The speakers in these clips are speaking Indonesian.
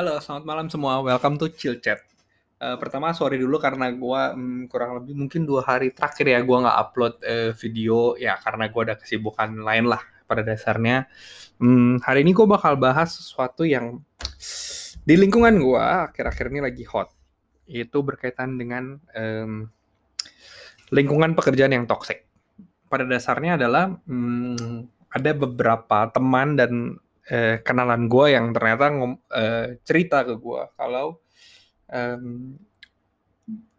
Halo, selamat malam semua. Welcome to Chill Chat. Uh, pertama, sorry dulu karena gue um, kurang lebih mungkin dua hari terakhir ya gue nggak upload uh, video ya karena gue ada kesibukan lain lah pada dasarnya. Um, hari ini gue bakal bahas sesuatu yang di lingkungan gue akhir-akhir ini lagi hot. Itu berkaitan dengan um, lingkungan pekerjaan yang toxic. Pada dasarnya adalah um, ada beberapa teman dan eh, kenalan gue yang ternyata ngom, eh, cerita ke gue kalau um,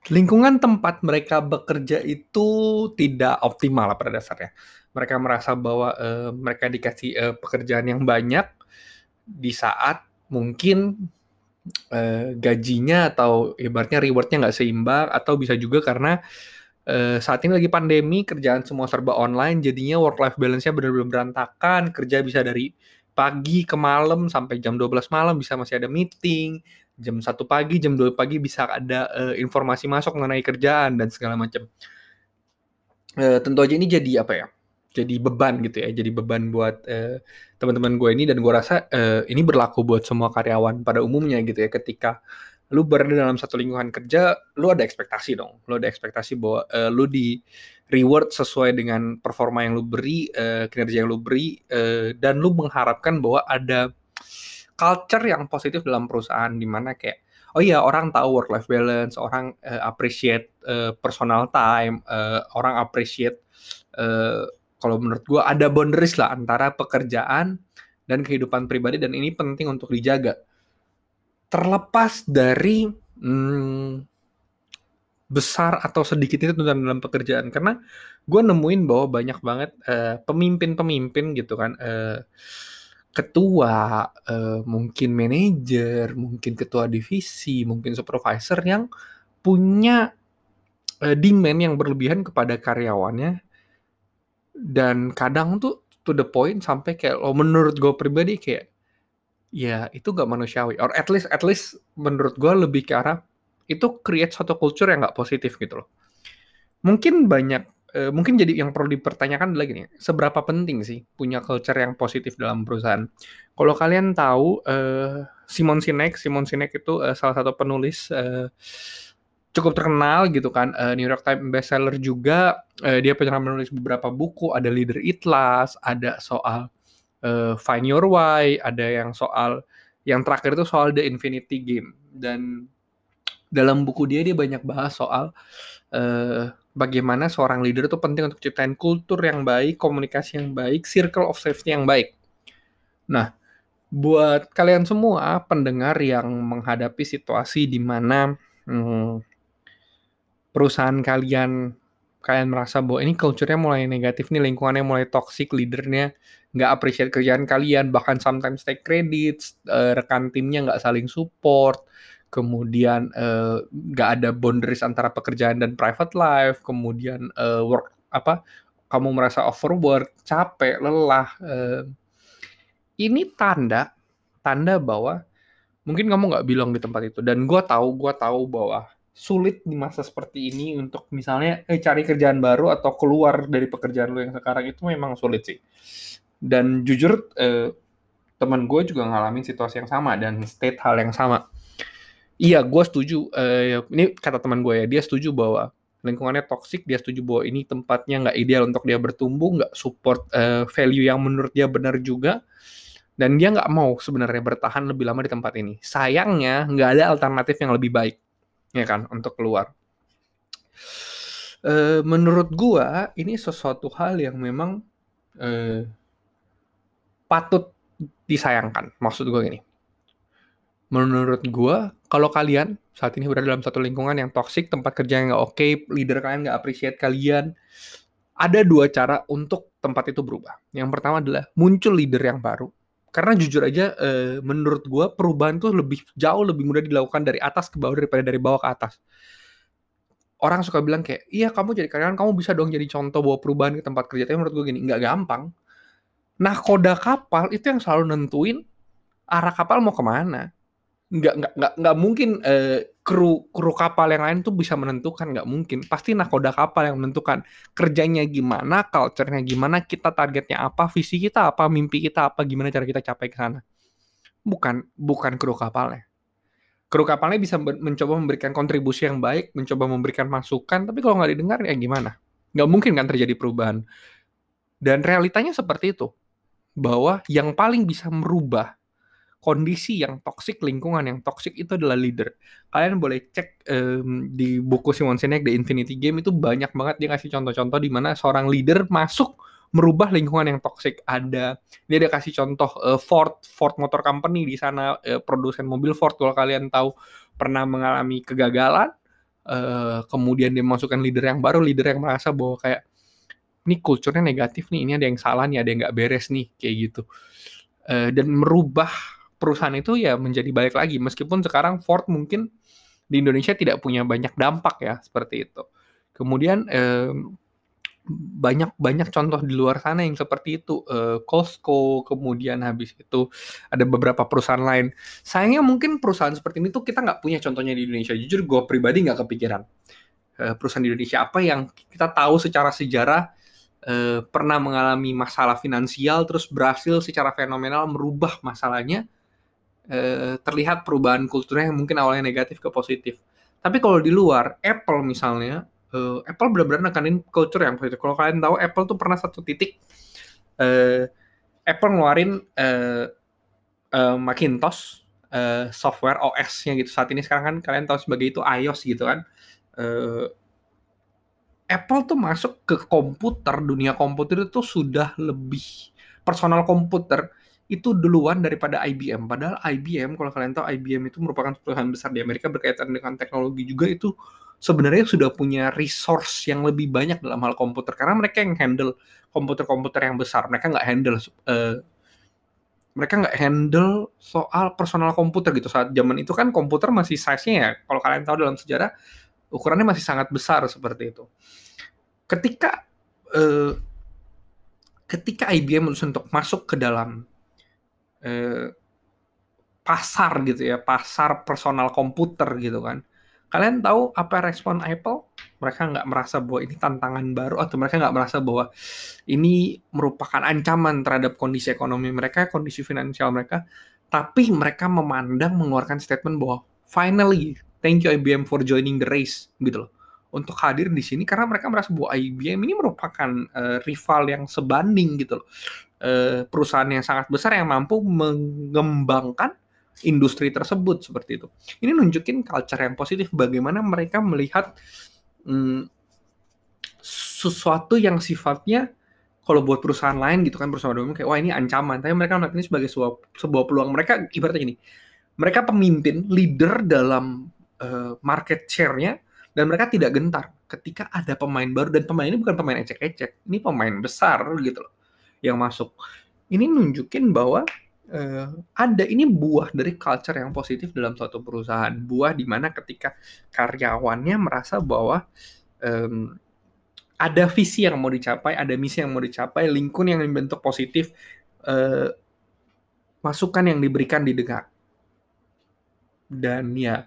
lingkungan tempat mereka bekerja itu tidak optimal pada dasarnya. Mereka merasa bahwa uh, mereka dikasih uh, pekerjaan yang banyak di saat mungkin uh, gajinya atau ibaratnya rewardnya nggak seimbang atau bisa juga karena uh, saat ini lagi pandemi kerjaan semua serba online jadinya work life balance-nya benar-benar berantakan kerja bisa dari pagi ke malam sampai jam 12 malam bisa masih ada meeting, jam 1 pagi, jam 2 pagi bisa ada uh, informasi masuk mengenai kerjaan dan segala macam. Uh, tentu aja ini jadi apa ya? Jadi beban gitu ya, jadi beban buat uh, teman-teman gue ini dan gue rasa uh, ini berlaku buat semua karyawan pada umumnya gitu ya. Ketika lu berada dalam satu lingkungan kerja, lu ada ekspektasi dong. Lu ada ekspektasi bahwa uh, lu di reward sesuai dengan performa yang lu beri, uh, kinerja yang lu beri, uh, dan lu mengharapkan bahwa ada culture yang positif dalam perusahaan di mana kayak oh iya orang tahu work life balance, orang uh, appreciate uh, personal time, uh, orang appreciate uh, kalau menurut gua ada boundaries lah antara pekerjaan dan kehidupan pribadi dan ini penting untuk dijaga. Terlepas dari hmm, besar atau sedikit itu tuntutan dalam pekerjaan. Karena gue nemuin bahwa banyak banget uh, pemimpin-pemimpin gitu kan uh, ketua uh, mungkin manajer mungkin ketua divisi mungkin supervisor yang punya uh, demand yang berlebihan kepada karyawannya. Dan kadang tuh to the point sampai kayak lo oh, menurut gue pribadi kayak ya itu gak manusiawi or at least at least menurut gue lebih ke arah itu create suatu culture yang nggak positif gitu loh. Mungkin banyak, uh, mungkin jadi yang perlu dipertanyakan lagi nih, seberapa penting sih punya culture yang positif dalam perusahaan? Kalau kalian tahu uh, Simon Sinek, Simon Sinek itu uh, salah satu penulis uh, cukup terkenal gitu kan, uh, New York Times bestseller juga. Uh, dia pernah menulis beberapa buku, ada Leader It Last, ada soal uh, Find Your Why, ada yang soal yang terakhir itu soal The Infinity Game dan dalam buku dia dia banyak bahas soal uh, bagaimana seorang leader itu penting untuk ciptain kultur yang baik, komunikasi yang baik, circle of safety yang baik. Nah, buat kalian semua pendengar yang menghadapi situasi di mana hmm, perusahaan kalian kalian merasa bahwa ini culture-nya mulai negatif nih, lingkungannya mulai toxic, leadernya nggak appreciate kerjaan kalian, bahkan sometimes take credits, uh, rekan timnya nggak saling support, kemudian uh, ada boundaries antara pekerjaan dan private life, kemudian uh, work apa kamu merasa overwork, capek, lelah. Uh, ini tanda tanda bahwa mungkin kamu nggak bilang di tempat itu dan gue tahu gue tahu bahwa sulit di masa seperti ini untuk misalnya eh, cari kerjaan baru atau keluar dari pekerjaan lo yang sekarang itu memang sulit sih dan jujur eh, teman gue juga ngalamin situasi yang sama dan state hal yang sama Iya, gue setuju. Uh, ini kata teman gue ya, dia setuju bahwa lingkungannya toksik, dia setuju bahwa ini tempatnya nggak ideal untuk dia bertumbuh, nggak support uh, value yang menurut dia benar juga, dan dia nggak mau sebenarnya bertahan lebih lama di tempat ini. Sayangnya nggak ada alternatif yang lebih baik, ya kan, untuk keluar. Uh, menurut gue ini sesuatu hal yang memang uh, patut disayangkan. Maksud gue gini menurut gue kalau kalian saat ini berada dalam satu lingkungan yang toksik tempat kerja yang nggak oke okay, leader kalian nggak appreciate kalian ada dua cara untuk tempat itu berubah yang pertama adalah muncul leader yang baru karena jujur aja eh, menurut gue perubahan tuh lebih jauh lebih mudah dilakukan dari atas ke bawah daripada dari bawah ke atas. Orang suka bilang kayak iya kamu jadi karyawan kamu bisa dong jadi contoh bawa perubahan ke tempat kerja. Tapi menurut gue gini nggak gampang. Nah koda kapal itu yang selalu nentuin arah kapal mau ke mana. Nggak nggak nggak nggak mungkin uh, kru kru kapal yang lain tuh bisa menentukan nggak mungkin pasti nakoda kapal yang menentukan kerjanya gimana culture-nya gimana kita targetnya apa visi kita apa mimpi kita apa gimana cara kita capai ke sana bukan bukan kru kapalnya kru kapalnya bisa mencoba memberikan kontribusi yang baik, mencoba memberikan masukan, tapi kalau nggak didengar ya gimana? Nggak mungkin kan terjadi perubahan. Dan realitanya seperti itu, bahwa yang paling bisa merubah kondisi yang toksik, lingkungan yang toksik itu adalah leader. Kalian boleh cek um, di buku Simon Sinek The Infinity Game itu banyak banget dia kasih contoh-contoh di mana seorang leader masuk merubah lingkungan yang toksik. Ada dia ada kasih contoh uh, Ford Ford Motor Company di sana uh, produsen mobil Ford kalau kalian tahu pernah mengalami kegagalan. Uh, kemudian dia masukkan leader yang baru, leader yang merasa bahwa kayak ini kulturnya negatif nih, ini ada yang salah nih, ada yang nggak beres nih, kayak gitu. Dan merubah perusahaan itu ya menjadi balik lagi, meskipun sekarang Ford mungkin di Indonesia tidak punya banyak dampak ya seperti itu. Kemudian uh, banyak contoh di luar sana yang seperti itu. Uh, Costco kemudian habis itu ada beberapa perusahaan lain. Sayangnya mungkin perusahaan seperti ini tuh kita nggak punya contohnya di Indonesia. Jujur gue pribadi nggak kepikiran. Uh, perusahaan di Indonesia apa yang kita tahu secara sejarah uh, pernah mengalami masalah finansial terus berhasil secara fenomenal merubah masalahnya uh, terlihat perubahan kulturnya yang mungkin awalnya negatif ke positif tapi kalau di luar Apple misalnya uh, Apple benar-benar nekanin culture yang positif. Kalau kalian tahu Apple tuh pernah satu titik uh, Apple ngeluarin uh, uh, Macintosh uh, software OS-nya gitu. Saat ini sekarang kan kalian tahu sebagai itu iOS gitu kan. Uh, Apple tuh masuk ke komputer, dunia komputer itu sudah lebih personal komputer itu duluan daripada IBM. Padahal IBM, kalau kalian tahu IBM itu merupakan perusahaan besar di Amerika berkaitan dengan teknologi juga. Itu sebenarnya sudah punya resource yang lebih banyak dalam hal komputer. Karena mereka yang handle komputer-komputer yang besar. Mereka nggak handle uh, mereka nggak handle soal personal komputer gitu. Saat zaman itu kan komputer masih size-nya ya kalau kalian tahu dalam sejarah ukurannya masih sangat besar seperti itu. Ketika uh, ketika IBM untuk masuk ke dalam uh, pasar gitu ya pasar personal komputer gitu kan Kalian tahu apa respon Apple? Mereka nggak merasa bahwa ini tantangan baru atau mereka nggak merasa bahwa ini merupakan ancaman terhadap kondisi ekonomi mereka, kondisi finansial mereka. Tapi mereka memandang mengeluarkan statement bahwa finally, thank you IBM for joining the race, gitu loh. Untuk hadir di sini karena mereka merasa bahwa IBM ini merupakan uh, rival yang sebanding gitu loh. Uh, perusahaan yang sangat besar yang mampu mengembangkan industri tersebut seperti itu. Ini nunjukin culture yang positif bagaimana mereka melihat hmm, sesuatu yang sifatnya kalau buat perusahaan lain gitu kan perusahaan umum kayak wah ini ancaman tapi mereka melihat ini sebagai sebuah, sebuah peluang mereka ibaratnya gini mereka pemimpin leader dalam uh, market share-nya dan mereka tidak gentar ketika ada pemain baru dan pemain ini bukan pemain ecek-ecek ini pemain besar gitu loh yang masuk ini nunjukin bahwa uh, ada ini buah dari culture yang positif dalam suatu perusahaan buah di mana ketika karyawannya merasa bahwa um, ada visi yang mau dicapai, ada misi yang mau dicapai, lingkungan yang dibentuk positif, uh, masukan yang diberikan didengar. Dan ya,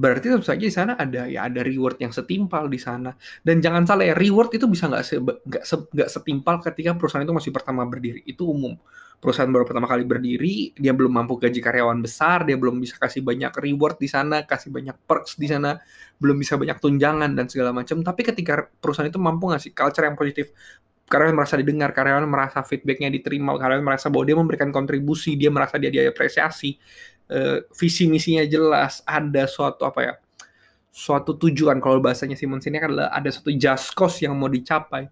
berarti tentu saja di sana ada ya ada reward yang setimpal di sana. Dan jangan salah ya, reward itu bisa nggak se, se, setimpal ketika perusahaan itu masih pertama berdiri. Itu umum perusahaan baru pertama kali berdiri, dia belum mampu gaji karyawan besar, dia belum bisa kasih banyak reward di sana, kasih banyak perks di sana, belum bisa banyak tunjangan dan segala macam. Tapi ketika perusahaan itu mampu ngasih culture yang positif, karyawan merasa didengar, karyawan merasa feedbacknya diterima, karyawan merasa bahwa dia memberikan kontribusi, dia merasa dia diapresiasi, uh, visi misinya jelas, ada suatu apa ya, suatu tujuan kalau bahasanya Simon sini adalah ada suatu just cause yang mau dicapai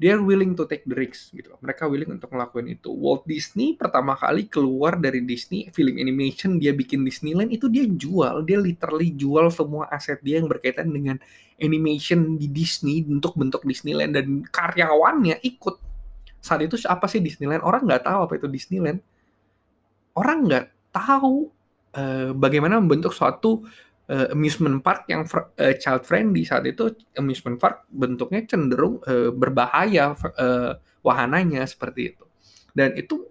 they willing to take the risk gitu Mereka willing untuk ngelakuin itu. Walt Disney pertama kali keluar dari Disney film animation dia bikin Disneyland itu dia jual, dia literally jual semua aset dia yang berkaitan dengan animation di Disney untuk bentuk Disneyland dan karyawannya ikut. Saat itu apa sih Disneyland? Orang nggak tahu apa itu Disneyland. Orang nggak tahu uh, bagaimana membentuk suatu uh, amusement park yang uh, child friendly. Saat itu amusement park bentuknya cenderung uh, berbahaya uh, wahananya seperti itu. Dan itu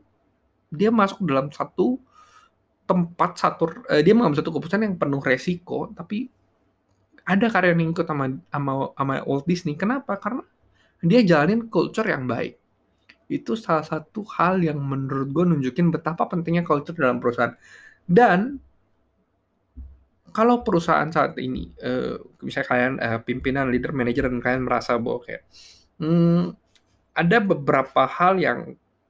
dia masuk dalam satu tempat satu uh, dia mengambil satu keputusan yang penuh resiko tapi ada karya yang ikut sama, sama sama Walt Disney. Kenapa? Karena dia jalanin culture yang baik itu salah satu hal yang menurut gue nunjukin betapa pentingnya culture dalam perusahaan dan kalau perusahaan saat ini, uh, misalnya kalian uh, pimpinan, leader, manajer, dan kalian merasa bahwa kayak, hmm, ada beberapa hal yang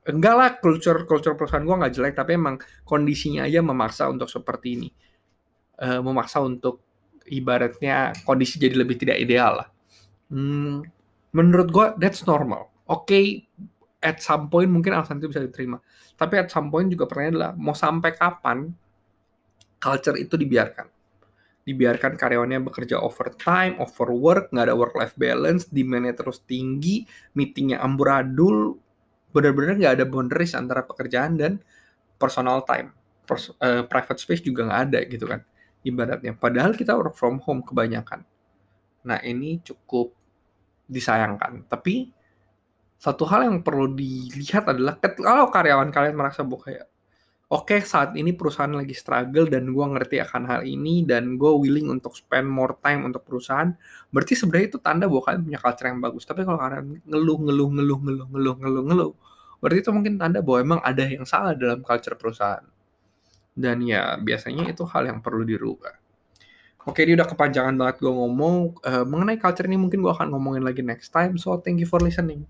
enggak lah culture culture perusahaan gue nggak jelek, tapi emang kondisinya aja memaksa untuk seperti ini, uh, memaksa untuk ibaratnya kondisi jadi lebih tidak ideal lah. Hmm, menurut gue that's normal. Oke, okay, at some point mungkin alasan itu bisa diterima. Tapi at some point juga pertanyaan adalah mau sampai kapan culture itu dibiarkan? Dibiarkan karyawannya bekerja overtime, overwork, nggak ada work-life balance, demand-nya terus tinggi, meetingnya amburadul, benar-benar nggak ada boundaries antara pekerjaan dan personal time. Pers uh, private space juga nggak ada gitu kan, ibaratnya. Padahal kita work from home kebanyakan. Nah ini cukup disayangkan. Tapi satu hal yang perlu dilihat adalah kalau karyawan kalian merasa bahwa kayak oke okay, saat ini perusahaan lagi struggle dan gue ngerti akan hal ini dan gue willing untuk spend more time untuk perusahaan berarti sebenarnya itu tanda bahwa kalian punya culture yang bagus tapi kalau kalian ngeluh ngeluh ngeluh ngeluh ngeluh ngeluh ngeluh berarti itu mungkin tanda bahwa emang ada yang salah dalam culture perusahaan dan ya biasanya itu hal yang perlu dirubah Oke, ini udah kepanjangan banget gue ngomong uh, mengenai culture ini. Mungkin gue akan ngomongin lagi next time. So, thank you for listening.